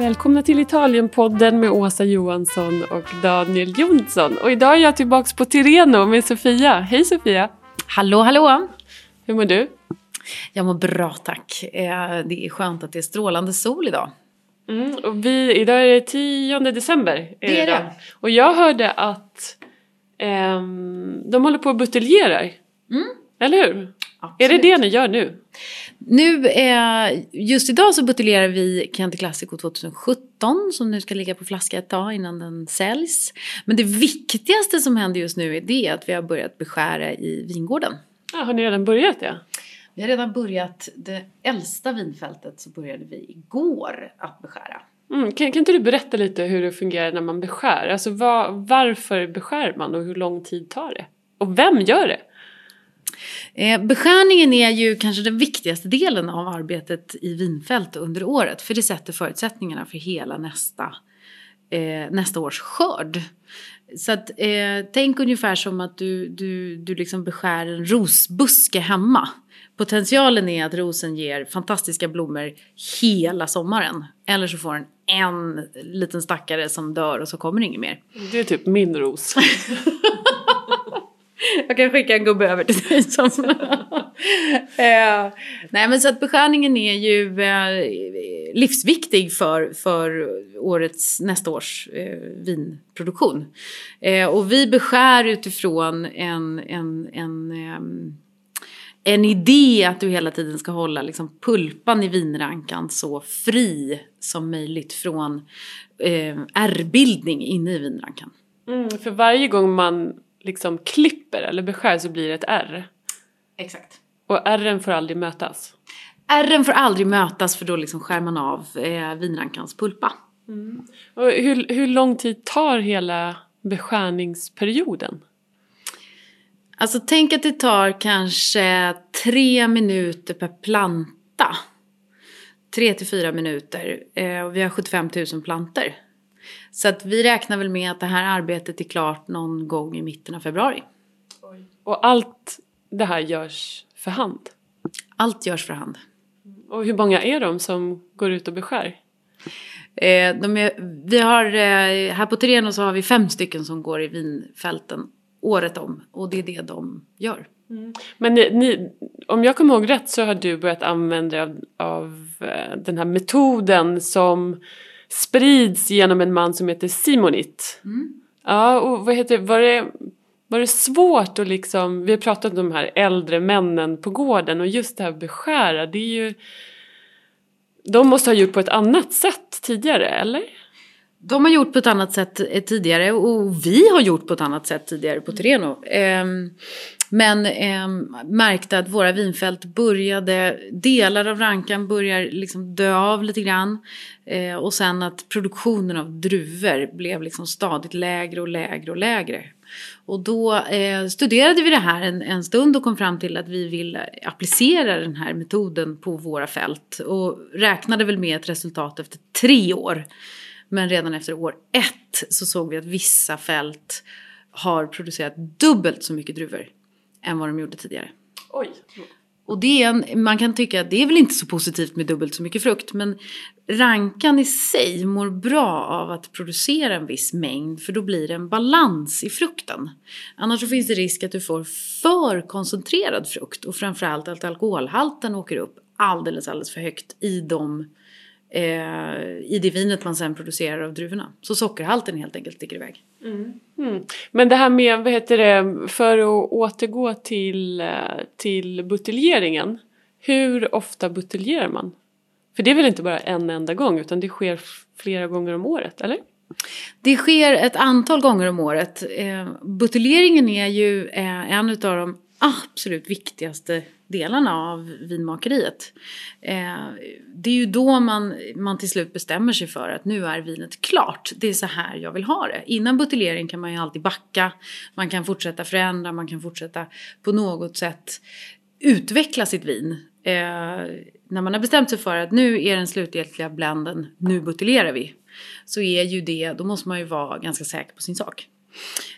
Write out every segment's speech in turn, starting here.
Välkomna till Italienpodden med Åsa Johansson och Daniel Jonsson. Och idag är jag tillbaka på Tireno med Sofia. Hej Sofia! Hallå hallå! Hur mår du? Jag mår bra tack. Eh, det är skönt att det är strålande sol idag. Mm, och vi, idag är det 10 december. Är det är idag. det. Och jag hörde att ehm, de håller på och buteljerar. Mm. Eller hur? Är det Absolut. det ni gör nu? Nu, eh, just idag så buteljerar vi Chianti Classico 2017 som nu ska ligga på flaska ett tag innan den säljs. Men det viktigaste som händer just nu är det att vi har börjat beskära i vingården. Ja, har ni redan börjat ja? Vi har redan börjat, det äldsta vinfältet så började vi igår att beskära. Mm, kan, kan inte du berätta lite hur det fungerar när man beskär? Alltså vad, varför beskär man och hur lång tid tar det? Och vem gör det? Eh, beskärningen är ju kanske den viktigaste delen av arbetet i vinfält under året. För det sätter förutsättningarna för hela nästa, eh, nästa års skörd. Så att, eh, tänk ungefär som att du, du, du liksom beskär en rosbuske hemma. Potentialen är att rosen ger fantastiska blommor hela sommaren. Eller så får den en liten stackare som dör och så kommer det inget mer. Det är typ min ros. Jag kan skicka en gubbe över till dig som... eh, nej men så att beskärningen är ju eh, livsviktig för, för årets, nästa års eh, vinproduktion. Eh, och vi beskär utifrån en, en, en, ehm, en idé att du hela tiden ska hålla liksom, pulpan i vinrankan så fri som möjligt från eh, ärrbildning inne i vinrankan. Mm, för varje gång man liksom klipper eller beskär så blir det ett R. Exakt. Och R'n får aldrig mötas. Ärren får aldrig mötas för då liksom skär man av eh, vinrankans pulpa. Och hur, hur lång tid tar hela beskärningsperioden? Alltså tänk att det tar kanske tre minuter per planta. Tre till fyra minuter. Eh, och vi har 75 000 planter. Så att vi räknar väl med att det här arbetet är klart någon gång i mitten av februari. Och allt det här görs för hand. Allt görs för hand. Och hur många är de som går ut och beskär? Eh, de är, vi har, eh, här på Tireno så har vi fem stycken som går i vinfälten året om. Och det är det de gör. Men ni, ni, om jag kommer ihåg rätt så har du börjat använda dig av, av eh, den här metoden som sprids genom en man som heter Simonit. Ja, och vad heter var det? Var det svårt att liksom, vi har pratat om de här äldre männen på gården och just det här beskära, det är ju de måste ha gjort på ett annat sätt tidigare, eller? De har gjort på ett annat sätt eh, tidigare och vi har gjort på ett annat sätt tidigare på Tireno. Ehm, men ehm, märkte att våra vinfält började, delar av rankan börjar liksom dö av lite grann. Eh, och sen att produktionen av druvor blev liksom stadigt lägre och lägre och lägre. Och då eh, studerade vi det här en, en stund och kom fram till att vi vill applicera den här metoden på våra fält. Och räknade väl med ett resultat efter tre år. Men redan efter år ett så såg vi att vissa fält har producerat dubbelt så mycket druvor än vad de gjorde tidigare. Oj. Och det är en, man kan tycka att det är väl inte så positivt med dubbelt så mycket frukt. Men rankan i sig mår bra av att producera en viss mängd. För då blir det en balans i frukten. Annars så finns det risk att du får för koncentrerad frukt. Och framförallt att alkoholhalten åker upp alldeles, alldeles för högt i de eh, i det vinet man sen producerar av druvorna. Så sockerhalten helt enkelt sticker iväg. Mm. Men det här med, vad heter det, för att återgå till, eh, till buteljeringen. Hur ofta buteljerar man? För det är väl inte bara en enda gång utan det sker flera gånger om året, eller? Det sker ett antal gånger om året. Eh, buteljeringen är ju eh, en av de absolut viktigaste delarna av vinmakeriet. Eh, det är ju då man, man till slut bestämmer sig för att nu är vinet klart. Det är så här jag vill ha det. Innan buteljering kan man ju alltid backa. Man kan fortsätta förändra, man kan fortsätta på något sätt utveckla sitt vin. Eh, när man har bestämt sig för att nu är den slutgiltiga blenden, nu buteljerar vi. Så är ju det, då måste man ju vara ganska säker på sin sak.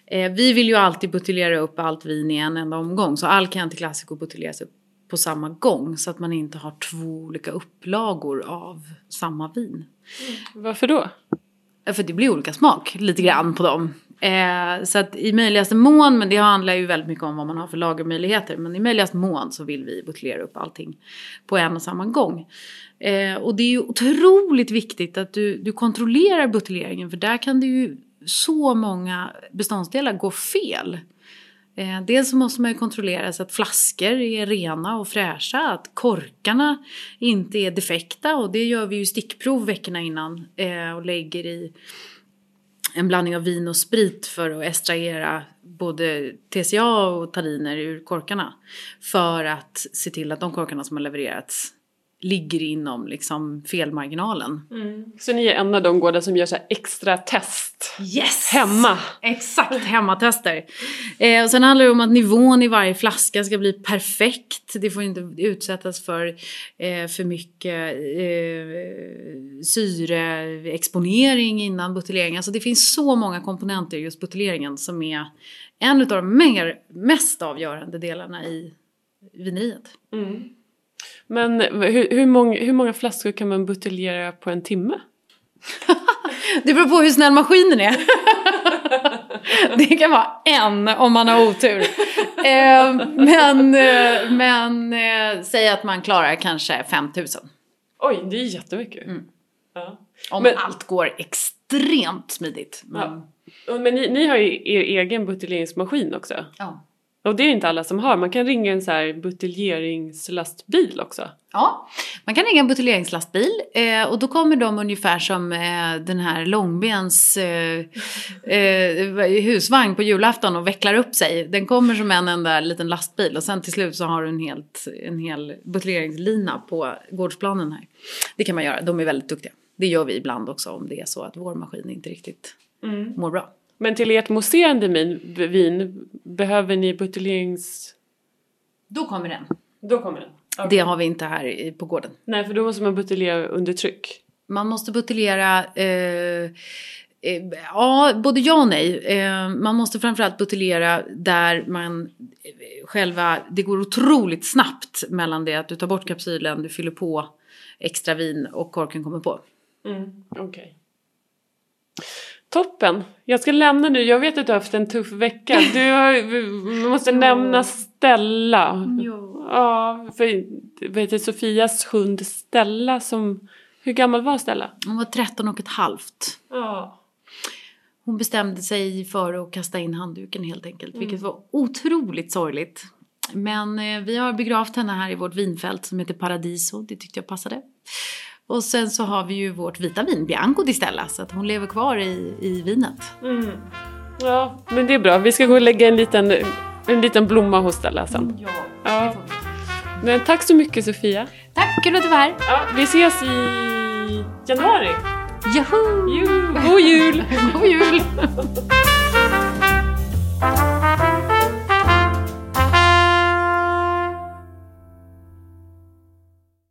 Eh, vi vill ju alltid buteljera upp allt vin i en enda omgång. Så all Chianti Classico buteljeras upp på samma gång så att man inte har två olika upplagor av samma vin. Varför då? För det blir olika smak lite grann på dem. Eh, så att i möjligaste mån, men det handlar ju väldigt mycket om vad man har för lagermöjligheter. Men i möjligaste mån så vill vi buteljera upp allting på en och samma gång. Eh, och det är ju otroligt viktigt att du, du kontrollerar buteljeringen för där kan det ju så många beståndsdelar går fel. Eh, dels så måste man ju kontrollera så att flaskor är rena och fräscha, att korkarna inte är defekta och det gör vi ju stickprov veckorna innan eh, och lägger i en blandning av vin och sprit för att extrahera både TCA och tariner ur korkarna. För att se till att de korkarna som har levererats ligger inom liksom felmarginalen. Mm. Så ni är en av de gårdar som gör så extra test yes! hemma? Exakt, hemmatester. Eh, och sen handlar det om att nivån i varje flaska ska bli perfekt. Det får inte utsättas för eh, för mycket eh, syreexponering innan buteljering. Alltså det finns så många komponenter i just buteljeringen som är en av de mer, mest avgörande delarna i vineriet. Mm. Men hur, hur, många, hur många flaskor kan man buteljera på en timme? det beror på hur snäll maskinen är. det kan vara en om man har otur. Eh, men eh, men eh, säg att man klarar kanske 5000. Oj, det är jättemycket. Mm. Ja. Om men, allt går extremt smidigt. Men, ja. men ni, ni har ju er egen buteljeringsmaskin också. Ja. Och det är inte alla som har. Man kan ringa en så här buteljeringslastbil också. Ja, man kan ringa en buteljeringslastbil eh, och då kommer de ungefär som eh, den här långbens eh, eh, husvagn på julafton och vecklar upp sig. Den kommer som en enda liten lastbil och sen till slut så har du en, helt, en hel buteljeringslina på gårdsplanen här. Det kan man göra, de är väldigt duktiga. Det gör vi ibland också om det är så att vår maskin inte riktigt mm. mår bra. Men till ert mousserande vin, behöver ni buteljerings... Då kommer den. Då kommer den. Okay. Det har vi inte här på gården. Nej, för då måste man buteljera under tryck. Man måste buteljera eh, eh, Ja, både ja och nej. Eh, man måste framförallt buteljera där man eh, själva, det går otroligt snabbt mellan det att du tar bort kapsylen, du fyller på extra vin och korken kommer på. Mm, Okej. Okay. Toppen! Jag ska lämna nu. Jag vet att du har haft en tuff vecka. Du har, måste nämna Stella. Ja. ja för vet du, Sofias hund Stella som... Hur gammal var Stella? Hon var 13 och ett halvt. Ja. Hon bestämde sig för att kasta in handduken helt enkelt. Mm. Vilket var otroligt sorgligt. Men eh, vi har begravt henne här i vårt vinfält som heter Paradiso. Det tyckte jag passade. Och sen så har vi ju vårt vita vin, Bianco di Stella, så att hon lever kvar i, i vinet. Mm. Ja, men det är bra. Vi ska gå och lägga en liten, en liten blomma hos Stella sen. Ja, ja. Men tack så mycket Sofia. Tack, kul att du var här. Ja, vi ses i januari. Yahoo! Juhu. God jul! God jul!